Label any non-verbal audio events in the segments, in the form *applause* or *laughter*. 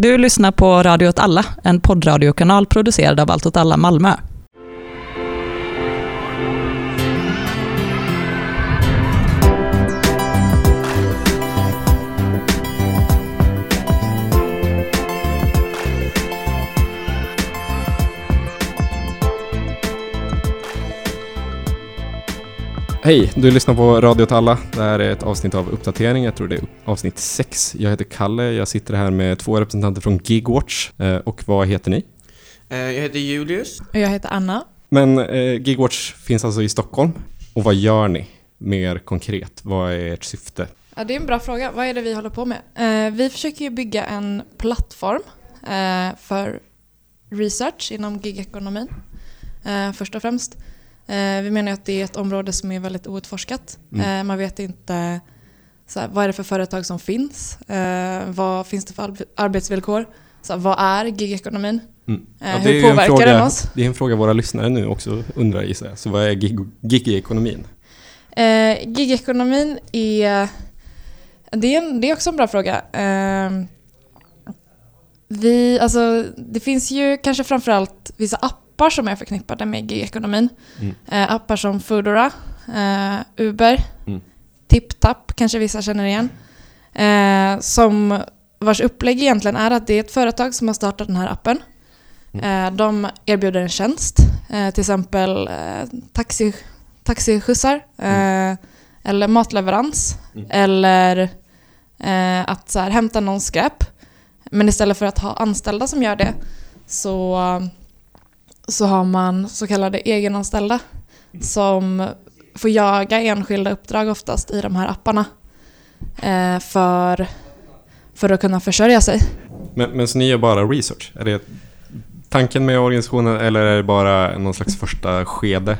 Du lyssnar på Radio åt alla, en poddradiokanal producerad av Allt åt alla Malmö. Hej, du lyssnar på Radio åt alla. Det här är ett avsnitt av uppdatering. Jag tror det är avsnitt 6. Jag heter Kalle. Jag sitter här med två representanter från Gigwatch. Eh, Och vad heter ni? Eh, Jag heter Julius. Och jag heter Anna. Men eh, Gigwatch finns alltså i Stockholm. Och vad gör ni? Mer konkret, vad är ert syfte? Ja, det är en bra fråga. Vad är det vi håller på med? Vi försöker ju bygga en plattform för research inom gigekonomin. Först och främst. Eh, vi menar att det är ett område som är väldigt outforskat. Mm. Eh, man vet inte så här, vad är det för företag som finns? Eh, vad finns det för arb- arbetsvillkor? Så här, vad är gigekonomin? Mm. Ja, hur påverkar fråga, den oss? Det är en fråga våra lyssnare nu också undrar gissar jag. Så vad är gig, gig-ekonomin? Eh, gigekonomin är... Det är, en, det är också en bra fråga. Eh, vi, alltså, det finns ju kanske framförallt vissa appar som är förknippade med gigekonomin. Mm. Eh, appar som Foodora, eh, Uber, Mm. TipTap kanske vissa känner igen. Eh, som vars upplägg egentligen är att det är ett företag som har startat den här appen. Eh, de erbjuder en tjänst, eh, till exempel eh, taxi, taxiskjutsar eh, eller matleverans Mm. eller att så här, hämta någon skräp. Men istället för att ha anställda som gör det så, så har man så kallade egenanställda som får jaga enskilda uppdrag oftast i de här apparna eh, för, för att kunna försörja sig. Men, men så ni gör bara research? Är det tanken med organisationen eller är det bara någon slags första skede?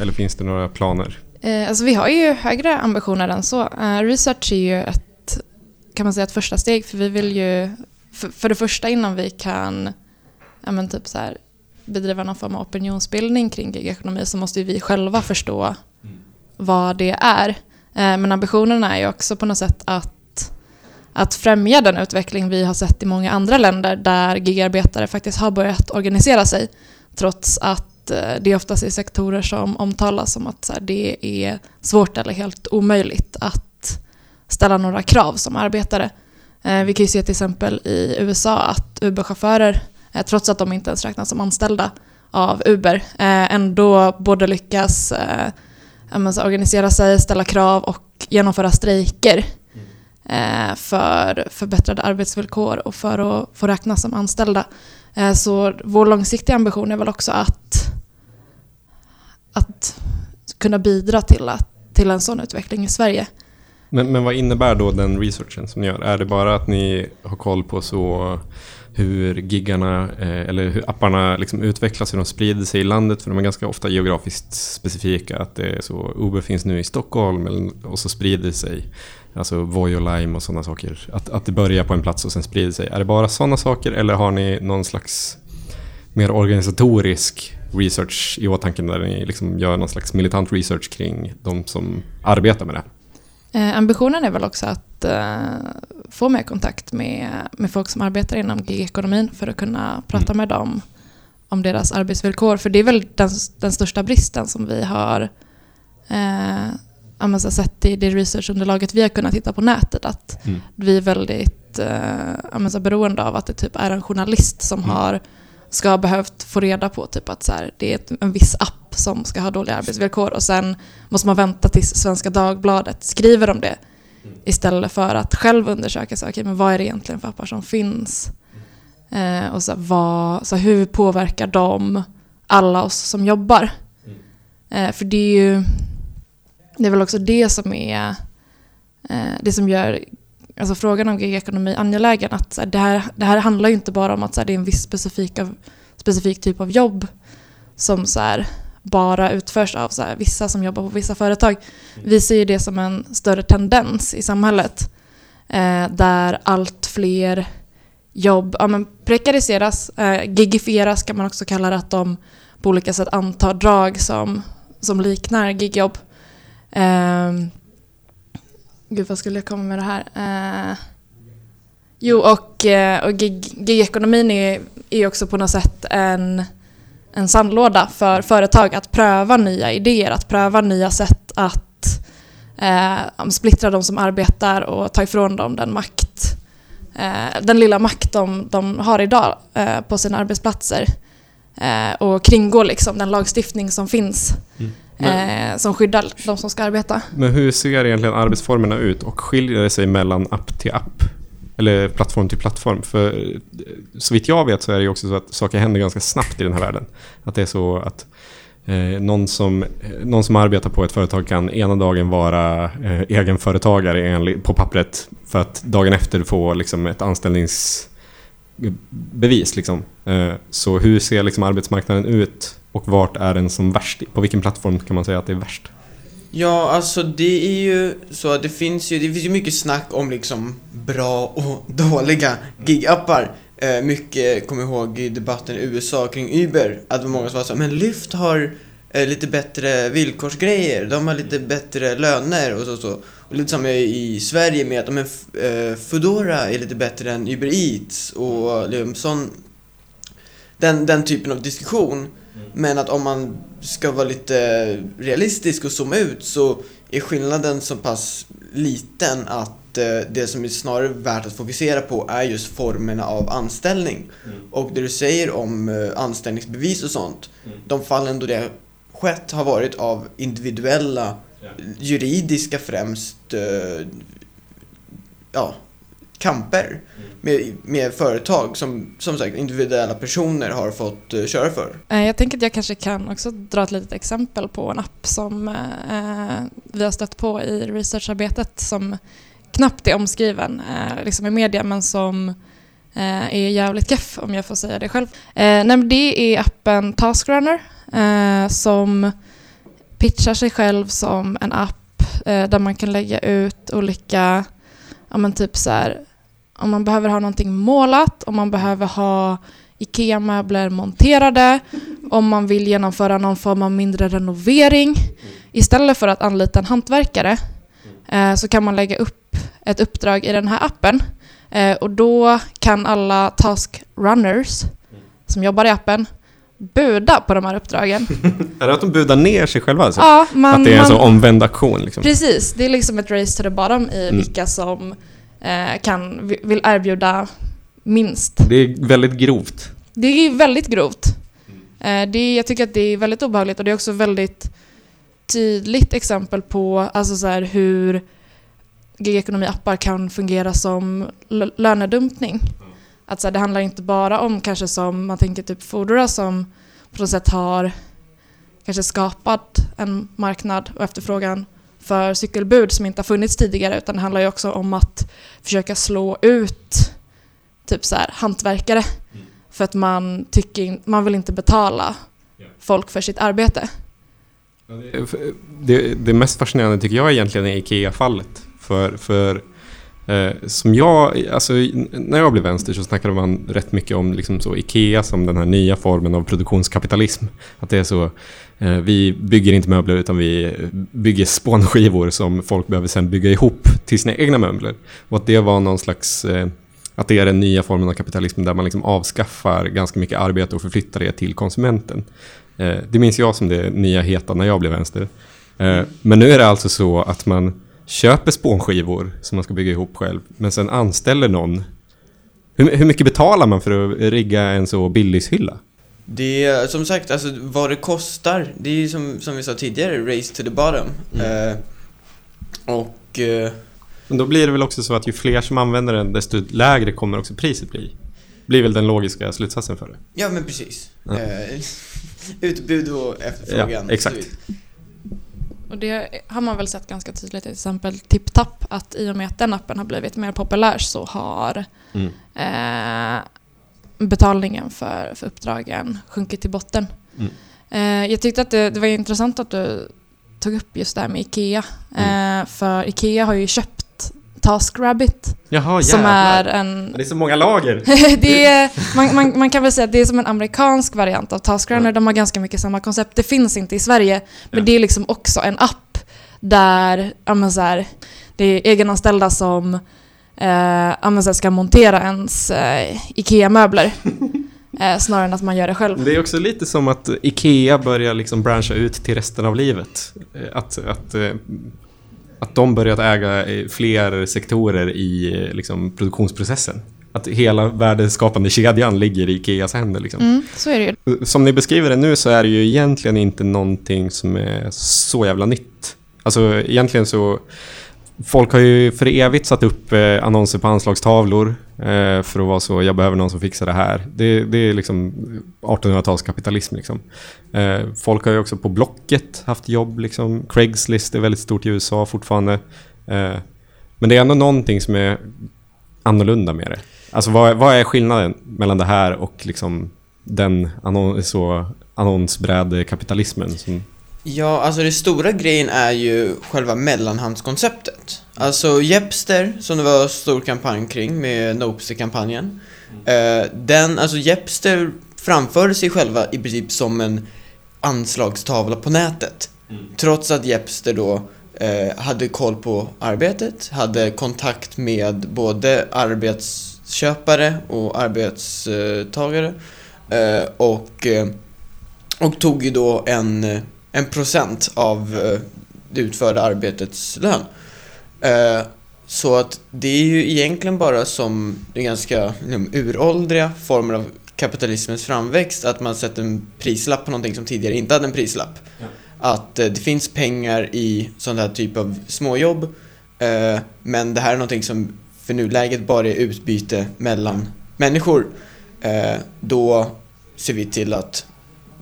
Eller finns det några planer? Eh, alltså vi har ju högre ambitioner än så. Eh, research är ju ett, kan man säga, ett första steg för vi vill ju, för, för det första innan vi kan ja, men typ så här, bedriva någon form av opinionsbildning kring gigekonomi så måste ju vi själva förstå vad det är. Eh, men ambitionen är ju också på något sätt att, att främja den utveckling vi har sett i många andra länder där gigarbetare faktiskt har börjat organisera sig trots att eh, det oftast är sektorer som omtalas som att det är svårt eller helt omöjligt att ställa några krav som arbetare. Eh, vi kan ju se till exempel i USA att Uber-chaufförer, Eh, trots att de inte ens räknas som anställda av Uber, eh, ändå både lyckas eh, organisera sig, ställa krav och genomföra strejker eh, för förbättrade arbetsvillkor och för att få räknas som anställda. Eh, Så vår långsiktiga ambition är väl också att, att kunna bidra till, att, till en sån utveckling i Sverige. Men, men vad innebär då den researchen som ni gör? Är det bara att ni har koll på så hur giggarna eh, eller hur apparna liksom utvecklas, hur de sprider sig i landet? För de är ganska ofta geografiskt specifika. Att det är så, Uber finns nu i Stockholm och så sprider det sig. Alltså Voi och Lime och sådana saker. Att, att det börjar på en plats och sen sprider sig. Är det bara sådana saker eller har ni någon slags mer organisatorisk research i åtanke där ni liksom gör någon slags militant research kring de som arbetar med det? Eh, ambitionen är väl också att eh, få mer kontakt med, med folk som arbetar inom gigekonomin för att kunna prata med dem om deras arbetsvillkor. För det är väl den, den största bristen som vi har eh, sett i det researchunderlaget vi har kunnat hitta på nätet. Att Mm. vi är väldigt eh, beroende av att det typ är en journalist som Mm. har ska ha behövt få reda på typ att så här, det är en viss app som ska ha dåliga arbetsvillkor och sen måste man vänta tills Svenska Dagbladet skriver om det istället för att själv undersöka så, okay, men vad är det egentligen för appar som finns eh, och så, vad, så hur påverkar de alla oss som jobbar? Eh, för det är ju det är väl också det som är eh, det som gör alltså frågan om gigekonomi angelägen. Att så här, det, här, det här handlar ju inte bara om att så här, det är en viss specifik, av, specifik typ av jobb som så här, bara utförs av så här, vissa som jobbar på vissa företag. Vi ser ju det som en större tendens i samhället eh, där allt fler jobb ja, men prekariseras, eh, gigifieras kan man också kalla det, att de på olika sätt antar drag som, som liknar gigjobb. Eh, gud, vad skulle jag komma med det här? Eh, Jo, och, eh, och gig, gigekonomin är, är också på något sätt en, en sandlåda för företag att pröva nya idéer, att pröva nya sätt att eh, splittra de som arbetar och ta ifrån dem den makt, eh, den lilla makt de, de har idag eh, på sina arbetsplatser eh, och kringgå liksom den lagstiftning som finns Mm. eh, som skyddar de som ska arbeta. Men hur ser egentligen arbetsformerna ut och skiljer det sig mellan app till app? Eller plattform till plattform? För eh, så vitt jag vet så är det ju också så att saker händer ganska snabbt i den här världen. Att det är så att eh, någon, som, eh, någon som arbetar på ett företag kan ena dagen vara eh, egenföretagare på pappret för att dagen efter få liksom, ett anställningsbevis. Liksom. Eh, så hur ser liksom, arbetsmarknaden ut och vart är den som värst? På vilken plattform kan man säga att det är värst? Ja, alltså det är ju så att det finns ju, det finns ju mycket snack om liksom bra och *laughs* dåliga gigappar. Eh, mycket, kommer ihåg i debatten i USA kring Uber, att det var många som var så men Lyft har eh, lite bättre villkorsgrejer, de har lite bättre löner och så så. Och lite samma i Sverige med att men, eh, Foodora är lite bättre än Uber Eats och liksom sån, den, den typen av diskussion. Men att om man ska vara lite realistisk och zooma ut så är skillnaden så pass liten att det som är snarare värt att fokusera på är just formerna av anställning. Och det du säger om eh, anställningsbevis och sånt, de fallen då det skett har varit av individuella, juridiska främst, eh, ja, kamper med, med företag som, som sagt, individuella personer har fått eh, köra för. Eh, Jag tänker att jag kanske kan också dra ett litet exempel på en app som eh, vi har stött på i researcharbetet som knappt är omskriven eh, liksom i media men som eh, är jävligt keff om jag får säga det själv. Eh, nej, det är appen Taskrunner eh, som pitchar sig själv som en app eh, där man kan lägga ut olika, ja men typ så här, om man behöver ha någonting målat, om man behöver ha IKEA-möbler monterade, om man vill genomföra någon form av mindre renovering. Istället för att anlita en hantverkare eh, så kan man lägga upp ett uppdrag i den här appen eh, och då kan alla task runners som jobbar i appen buda på de här uppdragen. *laughs* Är det att de budar ner sig själva alltså? Ja, man, att det är en man, sån omvänd aktion liksom? Precis, det är liksom ett race to the bottom i Mm. vilka som eh, kan, vill erbjuda minst. Det är väldigt grovt. Det är väldigt grovt. Eh, det är, jag tycker att det är väldigt obehagligt och det är också väldigt tydligt exempel på alltså så här, hur gigekonomi-appar kan fungera som lönedumpning. Att så här, det handlar inte bara om kanske som man tänker typ Foodora som på något sätt har kanske skapat en marknad och efterfrågan för cykelbud som inte har funnits tidigare utan det handlar ju också om att försöka slå ut typ så här, hantverkare för att man tycker man vill inte betala folk för sitt arbete. Det, det mest fascinerande tycker jag egentligen är IKEA-fallet. För, för eh, som jag, alltså när jag blev vänster så snackade man rätt mycket om liksom så IKEA som den här nya formen av produktionskapitalism. Att det är så, eh, vi bygger inte möbler utan vi bygger spånskivor som folk behöver sen bygga ihop till sina egna möbler. Och att det var någon slags eh, att det är den nya formen av kapitalism där man liksom avskaffar ganska mycket arbete och förflyttar det till konsumenten. Eh, det minns jag som det nya heta när jag blev vänster. Eh, men nu är det alltså så att man köper spånskivor som man ska bygga ihop själv, men sen anställer någon. Hur, hur mycket betalar man för att rigga en så billigshylla? Det är som sagt, alltså vad det kostar, det är ju som, som vi sa tidigare, race to the bottom. Eh, och eh, Men då blir det väl också så att ju fler som använder den, desto lägre kommer också priset bli. Blir väl den logiska slutsatsen för det. ja men precis. Ja. Eh, *laughs* utbud och efterfrågan. Ja, exakt. Och det har man väl sett ganska tydligt till exempel TipTap att i och med att den appen har blivit mer populär så har Mm. eh, betalningen för, för uppdragen sjunkit till botten. Mm. Eh, jag tyckte att det, det var intressant att du tog upp just det här med IKEA. Mm. Eh, för IKEA har ju köpt TaskRabbit Jaha, som är en Det är så många lager. *laughs* det är, man, man, man kan väl säga att det är som en amerikansk variant av Taskrunner. Ja. De har ganska mycket samma koncept. Det finns inte i Sverige, men Ja. det är liksom också en app där ja, så här, det är egenanställda som eh, så ska montera ens eh, IKEA-möbler. *laughs* eh, snarare än att man gör det själv. Det är också lite som att IKEA börjar liksom branscha ut till resten av livet. Eh, Att, att, eh, att de börjat äga fler sektorer i liksom, produktionsprocessen. Att hela värdeskapande kedjan ligger i Ikeas händer. Liksom. Mm, så är det ju. Som ni beskriver det nu så är det ju egentligen inte någonting som är så jävla nytt. Alltså egentligen så... Folk har ju för evigt satt upp eh, annonser på anslagstavlor eh, för att vara så, jag behöver någon som fixar det här. Det, det är liksom 1800-talskapitalism liksom. Eh, folk har ju också på Blocket haft jobb liksom. Craigslist är väldigt stort i USA fortfarande. Eh, men det är ändå någonting som är annorlunda med det. Alltså vad, vad är skillnaden mellan det här och liksom den annon, så annonsbrädekapitalismen? Som, Ja, alltså det stora grejen är ju själva mellanhandskonceptet. Alltså Jepster, som det var stor kampanj kring med Nopester-kampanjen. Eh, den, alltså Jepster framförde sig själva i princip som en anslagstavla på nätet. Trots att Jepster då eh, hade koll på arbetet, hade kontakt med både arbetsköpare och arbetstagare eh, och, eh, och tog ju då en, en procent av eh, det utförda arbetets lön. Eh, så att det är ju egentligen bara som den ganska liksom, uråldriga former av kapitalismens framväxt att man sätter en prislapp på någonting som tidigare inte hade en prislapp. Att eh, det finns pengar i sån här typ av småjobb eh, men det här är någonting som för nuläget bara är utbyte mellan människor. Då ser vi till att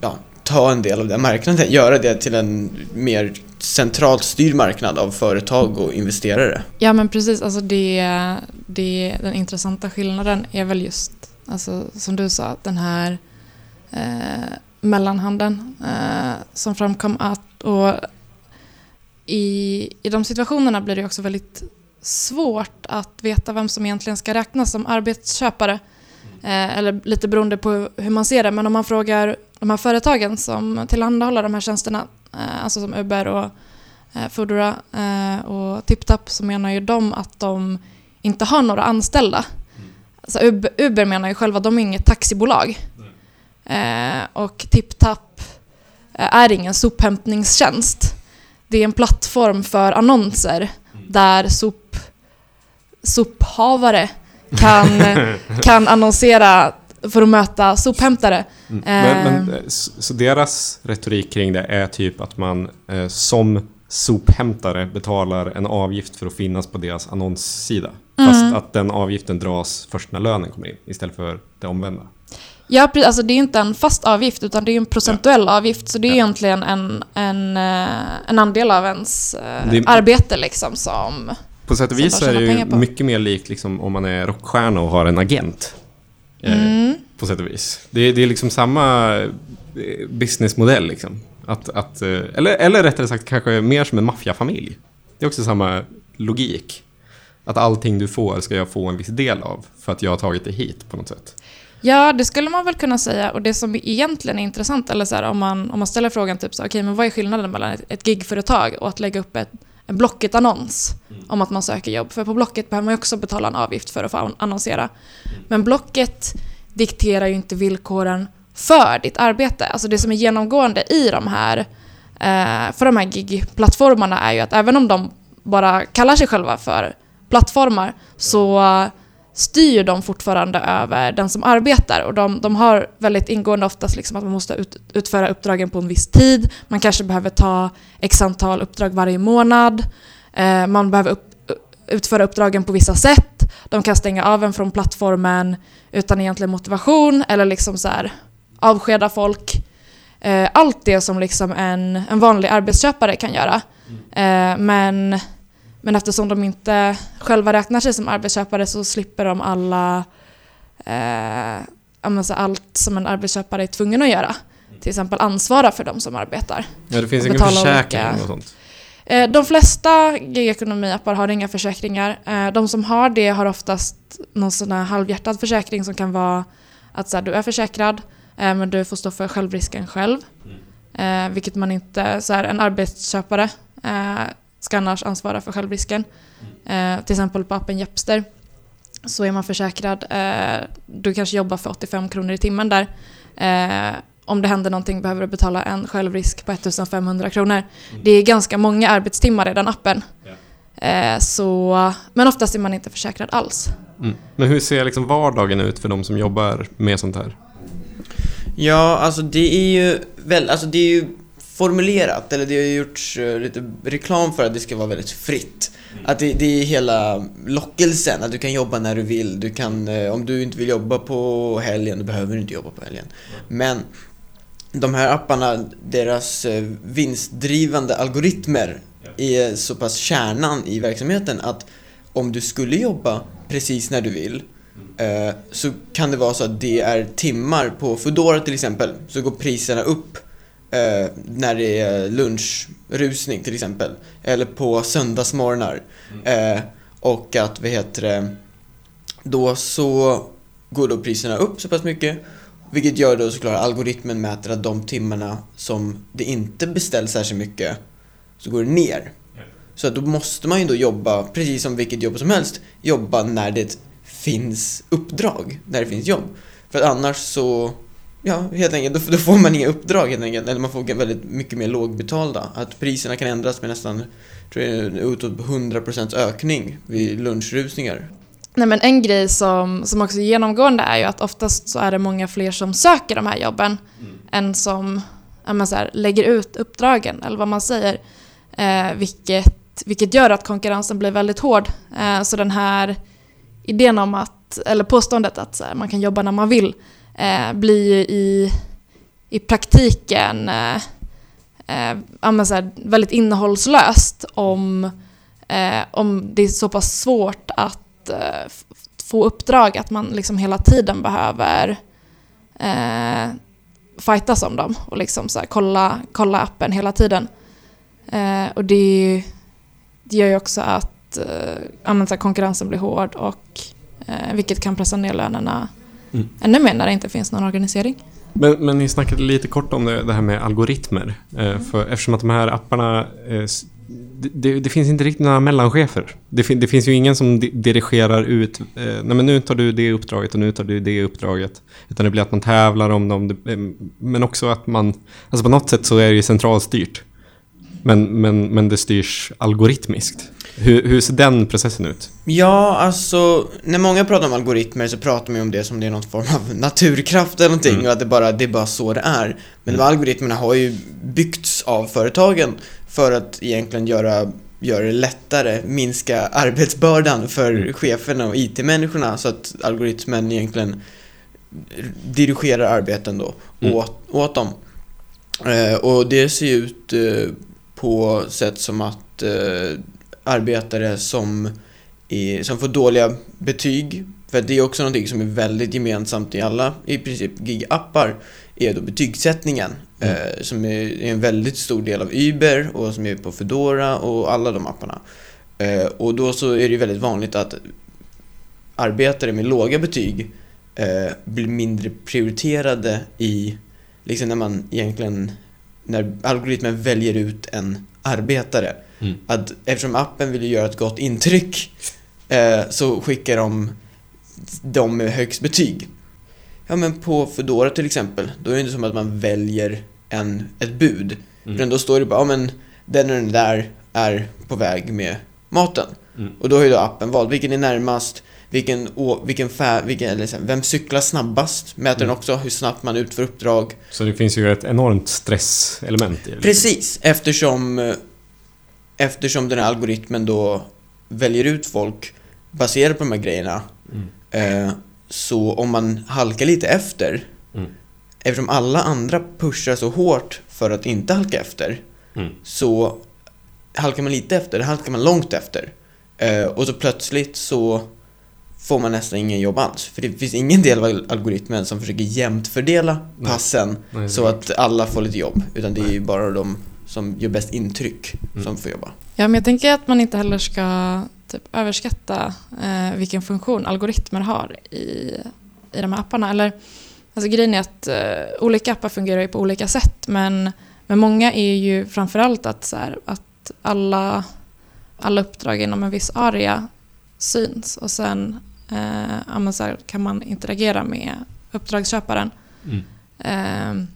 ja, ta en del av den marknaden, göra det till en mer centralt styrd marknad av företag och investerare. Ja men precis, alltså det, det, den intressanta skillnaden är väl just, alltså, som du sa, den här eh, mellanhanden eh, som framkom att, och i, i de situationerna blir det också väldigt svårt att veta vem som egentligen ska räknas som arbetsköpare. Eh, eller lite beroende på hur man ser det, men om man frågar de här företagen som tillhandahåller de här tjänsterna, alltså som Uber och eh, Foodora eh, och TipTap, så menar ju de att de inte har några anställda. Alltså Uber, Uber menar ju själva, de är inget taxibolag. Eh, och TipTap eh, är ingen sophämtningstjänst. Det är en plattform för annonser där sop, sophavare kan, *laughs* kan annonsera för att möta sophämtare. men, Eh. men, eh, så deras retorik kring det är typ att man eh, som sophämtare betalar en avgift för att finnas på deras annonssida. Fast att den avgiften dras först när lönen kommer in istället för det omvända. Ja, alltså det är inte en fast avgift utan det är en procentuell avgift. Så det är Ja. egentligen en, en, eh, en andel av ens Det- arbete liksom som... På sätt och vis är det ju mycket mer likt liksom, om man är rockstjärna och har en agent. Eh, Mm. På sätt och vis. Det, är- det är liksom samma eh, businessmodell liksom. Att, att, eh, eller, eller rättare sagt kanske mer som en maffiafamilj. Det är också samma logik. Att allting du får ska jag få en viss del av för att jag har tagit dig hit på något sätt. Ja, det skulle man väl kunna säga. Och det som egentligen är intressant, eller så här, om, man, om man ställer frågan typ så, okej, men vad är skillnaden mellan ett, ett gigföretag och att lägga upp ett, en Blocket-annons om att man söker jobb? För på Blocket behöver man också betala en avgift för att få an- annonsera. Men Blocket dikterar ju inte villkoren för ditt arbete. Alltså det som är genomgående i de här, eh, för de här gig-plattformarna är ju att även om de bara kallar sig själva för plattformar så styr de fortfarande över den som arbetar och de, de har väldigt ingående oftast liksom att man måste ut, utföra uppdragen på en viss tid. Man kanske behöver ta x antal uppdrag varje månad. Eh, man behöver upp, utföra uppdragen på vissa sätt. De kan stänga av en från plattformen utan egentlig motivation eller liksom så här avskeda folk. Eh, allt det som liksom en, en vanlig arbetsköpare kan göra. Eh, men men eftersom de inte själva räknar sig som arbetsköpare så slipper de alla eh, allt som en arbetsköpare är tvungen att göra. Till exempel ansvara för de som arbetar. Ja, det finns Och ingen försäkring olika- och sånt. Eh, de flesta gigekonomiappar har inga försäkringar. Eh, de som har det har oftast någon sån här halvhjärtad försäkring som kan vara att så här, du är försäkrad eh, men du får stå för självrisken själv. Eh, vilket man inte, så här, en arbetsköpare ska annars ansvara för självrisken. Eh, till exempel på appen Jepster så är man försäkrad. Eh, du kanske jobbar för 85 kronor i timmen där. Eh, om det händer någonting behöver du betala en självrisk på 1500 kronor. Mm. Det är ganska många arbetstimmar i den appen. Eh, så, men oftast är man inte försäkrad alls. Mm. Men hur ser liksom vardagen ut för de som jobbar med sånt här? Ja, alltså det är ju väl, alltså det är ju formulerat, eller det har gjorts eh, lite reklam för att det ska vara väldigt fritt. Att det, det är hela lockelsen, att du kan jobba när du vill. Du kan, eh, om du inte vill jobba på helgen, då behöver du inte jobba på helgen. Men de här apparna, deras eh, vinstdrivande algoritmer är så pass kärnan i verksamheten att om du skulle jobba precis när du vill eh, så kan det vara så att det är timmar på Foodora till exempel så går priserna upp eh, när det är lunchrusning till exempel. Eller på söndagsmorgnar. Eh, och att vad heter det då så går då priserna upp så pass mycket. Vilket gör då såklart algoritmen mäter att de timmarna som det inte beställs särskilt mycket så går det ner. Så att då måste man ju då jobba, precis som vilket jobb som helst, jobba när det finns uppdrag, när det finns jobb. För att annars så, ja helt enkelt, då, då får man inga uppdrag helt enkelt, eller man får väldigt mycket mer lågbetalda. Att priserna kan ändras med nästan, tror jag, utåt 100% ökning vid lunchrusningar. Nej, men en grej som, som också är genomgående är ju att oftast så är det många fler som söker de här jobben än som ja, så här, lägger ut uppdragen, eller vad man säger. Eh, vilket, vilket gör att konkurrensen blir väldigt hård. Eh, så den här idén om att, eller påståendet att så här, man kan jobba när man vill, eh, blir ju i, i praktiken eh, eh, så här, väldigt innehållslöst om, eh, om det är så pass svårt att eh, få uppdrag att man liksom hela tiden behöver eh, fightas om dem och liksom så här, kolla, kolla appen hela tiden. Eh, och det, det gör ju också att eh, så här, konkurrensen blir hård och eh, vilket kan pressa ner lönerna Mm. ännu mer när det inte finns någon organisering. Men, men ni snackade lite kort om det, det här med algoritmer. Eh, för, eftersom att de här apparna... Eh, det, det, det finns inte riktigt några mellanchefer. Det, fin, det finns ju ingen som di- dirigerar ut... Eh, nej men nu tar du det uppdraget och nu tar du det uppdraget. Utan det blir att man tävlar om dem. Men också att man... Alltså på något sätt så är det ju centralstyrt. Men, men, men det styrs algoritmiskt. Hur, hur ser den processen ut? Ja, alltså när många pratar om algoritmer så pratar man ju om det som det är någon form av *laughs* naturkraft eller någonting Mm. och att det bara, det är bara så det är. Men de här algoritmerna har ju byggts av företagen för att egentligen göra, göra det lättare, minska arbetsbördan för cheferna och IT-människorna så att algoritmen egentligen dirigerar arbeten då Mm. åt, åt dem. Eh, och det ser ju ut eh, på sätt som att eh, arbetare som, är, som får dåliga betyg, för det är också någonting som är väldigt gemensamt i alla, i princip, gig-appar, är då betygssättningen. Mm. Eh, som är, är en väldigt stor del av Uber och som är på Foodora och alla de apparna. Eh, och då så är det väldigt vanligt att arbetare med låga betyg eh, blir mindre prioriterade i, liksom när man egentligen, när algoritmen väljer ut en arbetare. Mm. Att eftersom appen vill göra ett gott intryck eh, så skickar de de med högst betyg. Ja men på Foodora till exempel, då är det inte som att man väljer en, ett bud. Mm. Utan då står det bara, ja men den och den där är på väg med maten. Mm. Och då har ju då appen valt vilken är närmast, vilken, å, vilken fär, vilken, eller vem cyklar snabbast? Mäter den Mm. också hur snabbt man utför uppdrag. Så det finns ju ett enormt stresselement i det. Precis, eftersom, eh, eftersom den här algoritmen då väljer ut folk baserat på de här grejerna. Mm. Eh, så om man halkar lite efter, Mm. eftersom alla andra pushar så hårt för att inte halka efter, Mm. så halkar man lite efter, halkar man långt efter. Eh, och så plötsligt så får man nästan ingen jobb alls. För det finns ingen del av algoritmen som försöker jämnt fördela Nej. passen Nej, så att alla får lite jobb. Utan det är ju bara de som gör bäst intryck Mm. som får jobba. Ja, men jag tänker att man inte heller ska typ, överskatta eh, vilken funktion algoritmer har i, i de här apparna. Eller, alltså, grejen är att eh, olika appar fungerar ju på olika sätt, men, men många är ju framförallt att, så här, att alla, alla uppdrag inom en viss area syns och sen eh, ja, men så här, kan man interagera med uppdragsköparen. Mm.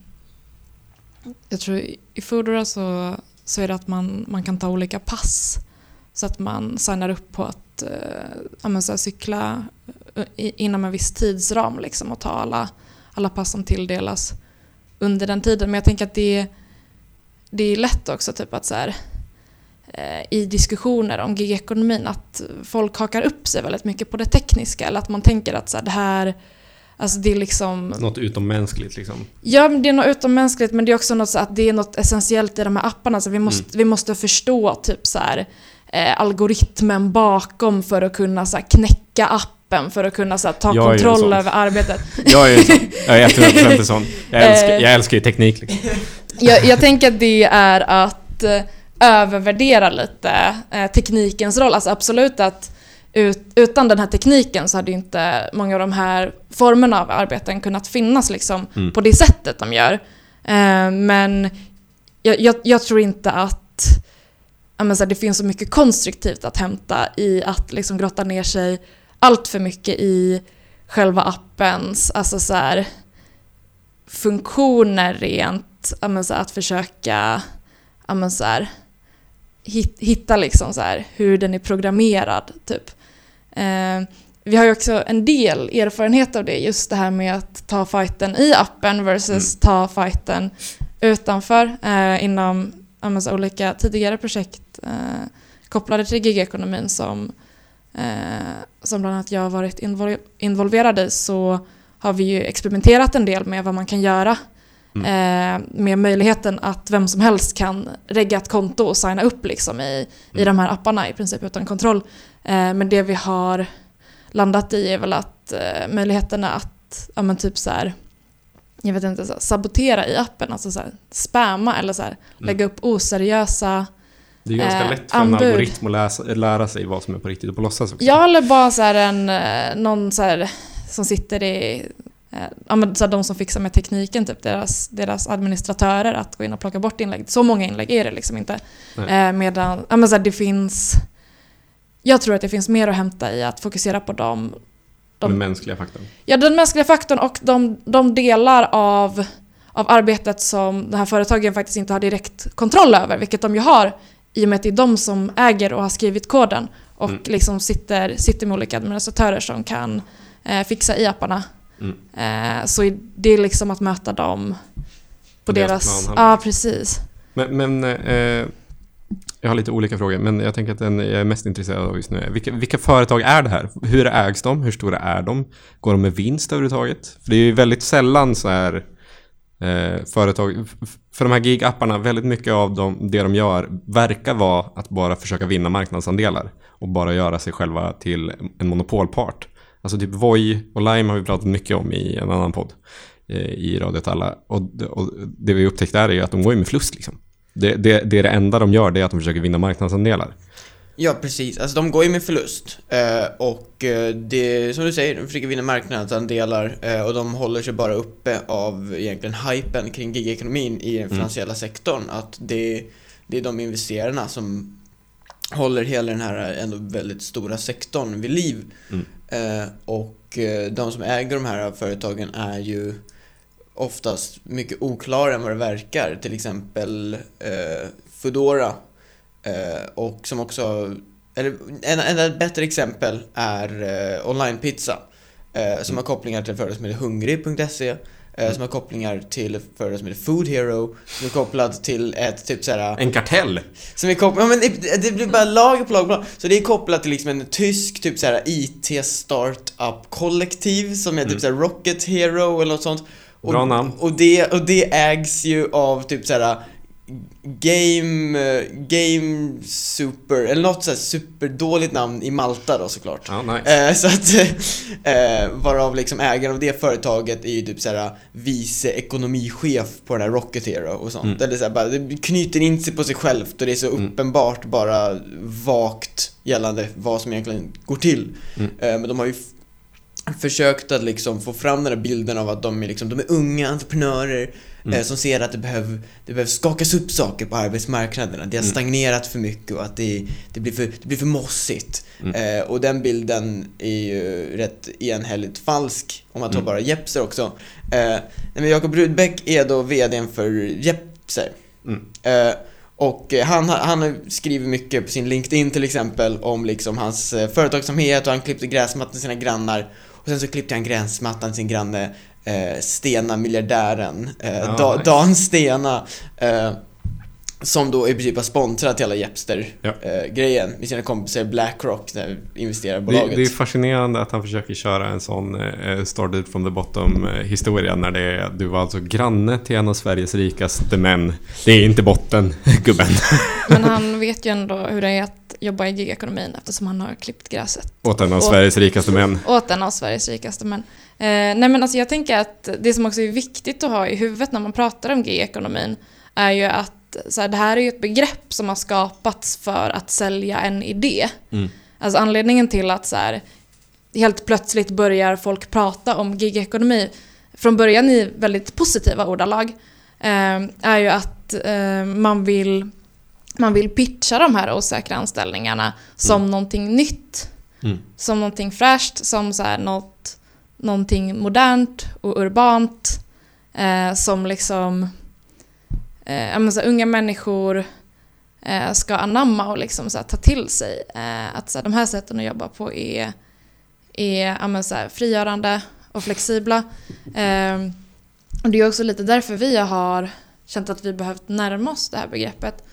Jag tror i Foodora så, så är det att man, man kan ta olika pass. Så att man signar upp på att eh, ja, men så här, cykla eh, i, inom en viss tidsram liksom, och ta alla, alla pass som tilldelas under den tiden. Men jag tänker att det, det är lätt också typ att så här, eh, i diskussioner om gigekonomin att folk hakar upp sig väldigt mycket på det tekniska eller att man tänker att så här, det här Alltså det är liksom... Något utommänskligt liksom. Ja, men det är något utommänskligt men det är också något så att det är något essentiellt i de här apparna. Så vi, måste, vi måste förstå typ så här, eh, algoritmen bakom för att kunna så här, knäcka appen, för att kunna så här, ta Jag kontroll över arbetet. *laughs* Jag är en sån. Jag är 100% en sån. Jag älskar, jag älskar ju teknik liksom. jag, jag tänker att det är att eh, övervärdera lite eh, teknikens roll. Alltså absolut att ut, utan den här tekniken så hade inte många av de här formerna av arbeten kunnat finnas liksom Mm. på det sättet de gör. Eh, men jag, jag, jag tror inte att men så här, det finns så mycket konstruktivt att hämta i att liksom grotta ner sig allt för mycket i själva appens alltså så här, funktioner rent, men så här, att försöka men så hitta liksom så hur den är programmerad. Typ. Eh, vi har ju också en del erfarenhet av det, just det här med att ta fighten i appen versus ta fighten utanför eh, inom ja, men så olika tidigare projekt eh, kopplade till gigekonomin som, eh, som bland annat jag har varit invol- involverad i så har vi ju experimenterat en del med vad man kan göra eh, med möjligheten att vem som helst kan regga ett konto och signa upp liksom i, i de här apparna i princip utan kontroll. Eh, men det vi har landat i är väl att eh, möjligheterna att, ja men typ så här, jag vet inte, så här, sabotera i appen, alltså så här, spamma eller så här, lägga upp oseriösa Det är ganska Eh, lätt för en anbud. algoritm att läsa, lära sig vad som är på riktigt och på låtsas också. Ja, eller bara så här en, eh, någon så här, som sitter i, eh, så de som fixar med tekniken, typ deras, deras administratörer, att gå in och plocka bort inlägg. Så många inlägg är det liksom inte. Eh, medan, ja men så det finns, jag tror att det finns mer att hämta i att fokusera på de, de Den mänskliga faktorn. Ja, den mänskliga faktorn och de, de delar av, av arbetet som de här företagen faktiskt inte har direkt kontroll över, vilket de ju har i och med att det är de som äger och har skrivit koden och Mm. liksom sitter, sitter med olika administratörer som kan eh, fixa i apparna. Mm. Eh, så det är liksom att möta dem på, deras deras... Ja, precis. Men, men eh, jag har lite olika frågor, men jag tänker att den jag är mest intresserad av just nu är vilka, vilka företag är det här? Hur ägs de? Hur stora är de? Går de med vinst överhuvudtaget? För det är ju väldigt sällan så här eh, företag, för de här gig-apparna, väldigt mycket av dem, det de gör verkar vara att bara försöka vinna marknadsandelar och bara göra sig själva till en monopolpart. Alltså typ Voi och Lime har vi pratat mycket om i en annan podd eh, i Radio alla. Och, det- och det vi upptäckt där är ju att de går med förlust liksom. Det, det, det är det enda de gör, det är att de försöker vinna marknadsandelar. Ja, precis. Alltså de går ju med förlust. Eh, och eh, det, som du säger, de försöker vinna marknadsandelar och de håller sig bara uppe av egentligen hypen kring gigekonomin i den finansiella sektorn. Att det, det är de investerarna som håller hela den här ändå väldigt stora sektorn vid liv. Mm. Eh, och eh, de som äger de här företagen är ju oftast mycket oklara än vad det verkar. Till exempel eh, Foodora Eh, och som också, eller en, en, ett bättre exempel är eh, online-pizza. Eh, som har kopplingar till ett företag som heter hungrig.se. Eh, som har kopplingar till företag som heter Food Hero. Som är kopplad till ett typ såhär... En kartell! Som är kopplat, ja, men det, det blir bara lager på lager på lager. Så det är kopplat till liksom en tysk typ såhär IT startup kollektiv som är typ såhär Rocket Hero eller något sånt. Och, Bra namn. Och det, och det ägs ju av typ såhär Game, eh, Game Super, eller något såhär superdåligt namn i Malta då såklart. Ja, nice. Eh, så att, *laughs* eh, varav liksom ägaren av det företaget är ju typ såhär vice ekonomichef på den här Rocket Hero och sånt. Mm. Eller så här, bara, det knyter in sig på sig självt och det är så Mm. uppenbart bara vagt gällande vad som egentligen går till. Mm. Eh, men de har ju försökt att liksom få fram den här bilden av att de är, liksom, de är unga entreprenörer Mm. eh, som ser att det behöver, det behöver skakas upp saker på arbetsmarknaden. Att det har Mm. stagnerat för mycket och att det, det, blir, för, det blir för mossigt. Mm. Eh, och den bilden är ju rätt enhälligt falsk om man tar Mm. bara Jepser också. Eh, Jakob Rudbeck är då VDn för Jepser. Mm. Eh, och han, han har skrivit mycket på sin LinkedIn till exempel om liksom hans företagsamhet och han klippte gräsmattan till sina grannar. Och sen så klippte han gräsmattan till sin granne eh, Stena miljardären, eh, Ja, da, nice. Dan Stena. Eh, som då i princip har sponsrat hela Jepster-grejen Ja. med sina kompisar Blackrock, det här Det, investerarbolaget. det är fascinerande att han försöker köra en sån eh, started from the bottom eh, historia när det är, du var alltså granne till en av Sveriges rikaste män. Det är inte botten, *laughs* gubben. Men han vet ju ändå hur det är att jobba i gigekonomin eftersom han har klippt gräset Åt en av Sveriges rikaste män. åt en av Sveriges rikaste män. Eh, nej men alltså jag tänker att det som också är viktigt att ha i huvudet när man pratar om gigekonomin är ju att så här, det här är ju ett begrepp som har skapats för att sälja en idé. Mm. Alltså anledningen till att så här, helt plötsligt börjar folk prata om gigekonomi från början i väldigt positiva ordalag eh, är ju att eh, man, vill, man vill pitcha de här osäkra anställningarna som någonting nytt Mm. som någonting fräscht, som så här något, någonting modernt och urbant. Eh, som liksom eh, menar, så här, unga människor eh, ska anamma och liksom så här, ta till sig. Eh, att så här, de här sätten att jobba på är, är menar, så här, frigörande och flexibla. Eh, och det är också lite därför vi har känt att vi behövt närma oss det här begreppet.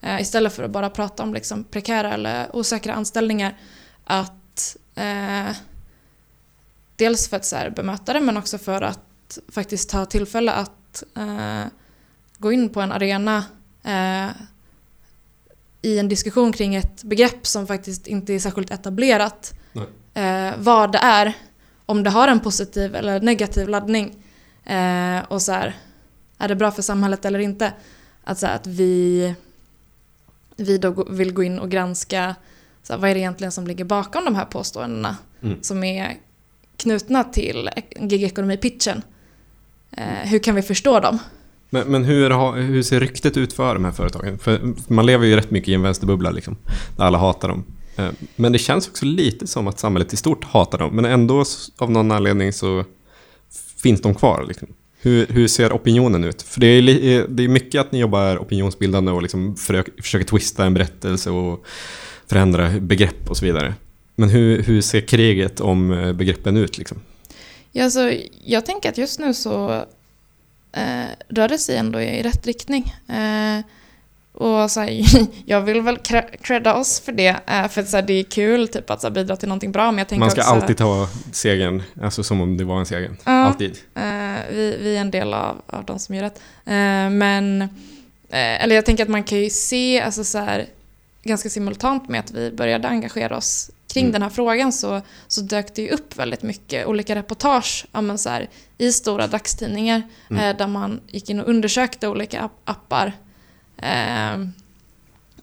Eh, istället för att bara prata om liksom, prekära eller osäkra anställningar att eh, dels för att så här, bemöta det men också för att faktiskt ta tillfälle att eh, gå in på en arena eh, i en diskussion kring ett begrepp som faktiskt inte är särskilt etablerat. Eh, vad det är, om det har en positiv eller negativ laddning eh, och så här, är det bra för samhället eller inte? Att, så här, att vi, vi då vill gå in och granska så här, vad är det egentligen som ligger bakom de här påståendena Mm. som är knutna till gigekonomi-pitchen. Eh, hur kan vi förstå dem? Men, men hur, har- hur ser ryktet ut för de här företagen? För man lever ju rätt mycket i en vänsterbubbla liksom, där alla hatar dem. Eh, Men det känns också lite som att samhället i stort hatar dem, men ändå av någon anledning så finns de kvar. Liksom. Hur, hur ser opinionen ut? För det är, eh, det är mycket att ni jobbar opinionsbildande och liksom försöker, försöker twista en berättelse och förändra begrepp och så vidare. Men hur, hur ser kriget om eh, begreppen ut? Liksom? Ja, alltså, jag tänker att just nu så eh, rör det sig ändå i rätt riktning. Eh, och så här, *laughs* jag vill väl cre- credda oss för det, eh, för så här, det är kul typ, att så här, bidra till någonting bra. Men jag tänker Man ska också, alltid ta segern, alltså som om det var en seger. Ja. Alltid. Eh, vi, vi är en del av, av de som gör rätt. Eh, men, eh, eller jag tänker att man kan ju se, alltså så ganska simultant med att vi började engagera oss kring Mm. den här frågan så, så dök det ju upp väldigt mycket olika reportage ja, men så här, i stora dagstidningar Mm. eh, där man gick in och undersökte olika app- appar. Eh,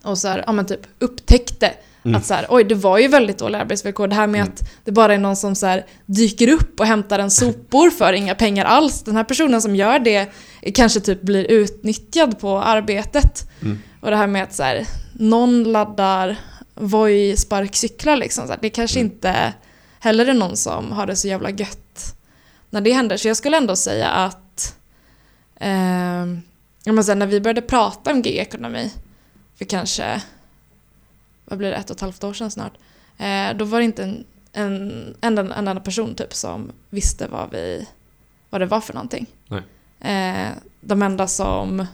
och så här, ja, men typ upptäckte Mm. att så här, oj, det var ju väldigt dåliga arbetsvillkor. Det här med Mm. att det bara är någon som så här, dyker upp och hämtar en sopor för inga pengar alls. Den här personen som gör det kanske typ blir utnyttjad på arbetet. Mm. Och det här med att så här, någon laddar Voi sparkcyklar liksom. Så det kanske Mm. inte heller är någon som har det så jävla gött när det händer. Så jag skulle ändå säga att ja, men sen när vi började prata om gig-ekonomi för kanske vad blir det, ett och ett halvt år sedan snart. Eh, då var det inte en, en, en, en enda person typ som visste vad, vi, vad det var för någonting. Nej. Eh, de enda som,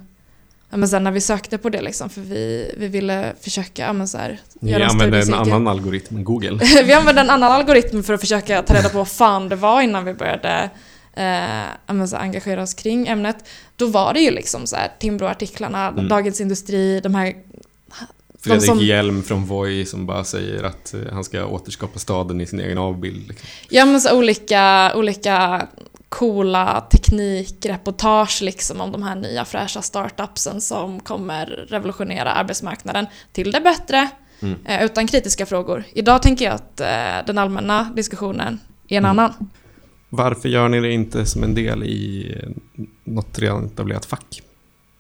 ja, men sen när vi sökte på det liksom, för vi, vi ville försöka, ja, men så här, Ni göra en använder en annan algoritm, Google. *laughs* vi använde en annan algoritm för att försöka ta reda på vad fan det var innan vi började eh, så här, engagera oss kring ämnet. Då var det ju liksom så här Timbro-artiklarna, Mm. Dagens Industri, de här Fredrik som- Hjelm från Voi som bara säger att eh, han ska återskapa staden i sin egen avbild. Liksom. Ja men så olika, olika coola teknikreportage liksom om de här nya fräscha startupsen som kommer revolutionera arbetsmarknaden till det bättre Mm. eh, utan kritiska frågor. Idag tänker jag att eh, den allmänna diskussionen i en Mm. annan. Varför gör ni det inte som en del i något redan etablerat fack?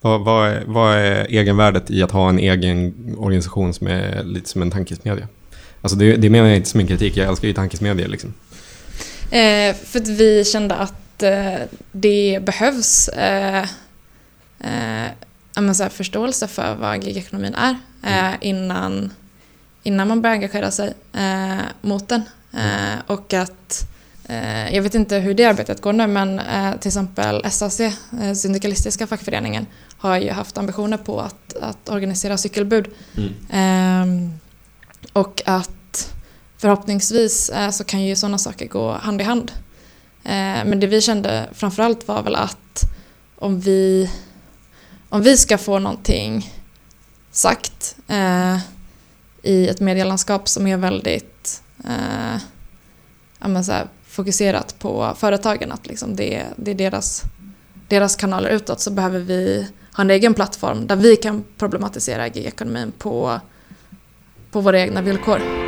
Vad, vad, är, vad är egenvärdet i att ha en egen organisation som är lite som en tankesmedja? Alltså det, det menar jag inte som en kritik, jag älskar ju tankesmedier liksom. Eh, för att vi kände att eh, det behövs eh, eh, så här, förståelse för vad gigekonomin är eh, innan, innan man börjar engagera sig eh, mot den. Eh, och att, eh, jag vet inte hur det arbetet går nu, men till exempel SAC, Syndikalistiska fackföreningen, har ju haft ambitioner på att, att organisera cykelbud. Ehm, och att förhoppningsvis eh, så kan ju sådana saker gå hand i hand. Eh, men det vi kände framförallt var väl att om vi, om vi ska få någonting sagt eh, i ett medielandskap som är väldigt ja, men så här, fokuserat på företagen, att liksom det, det är deras, deras kanaler utåt, så behöver vi ha en egen plattform där vi kan problematisera gigekonomin på, på våra egna villkor.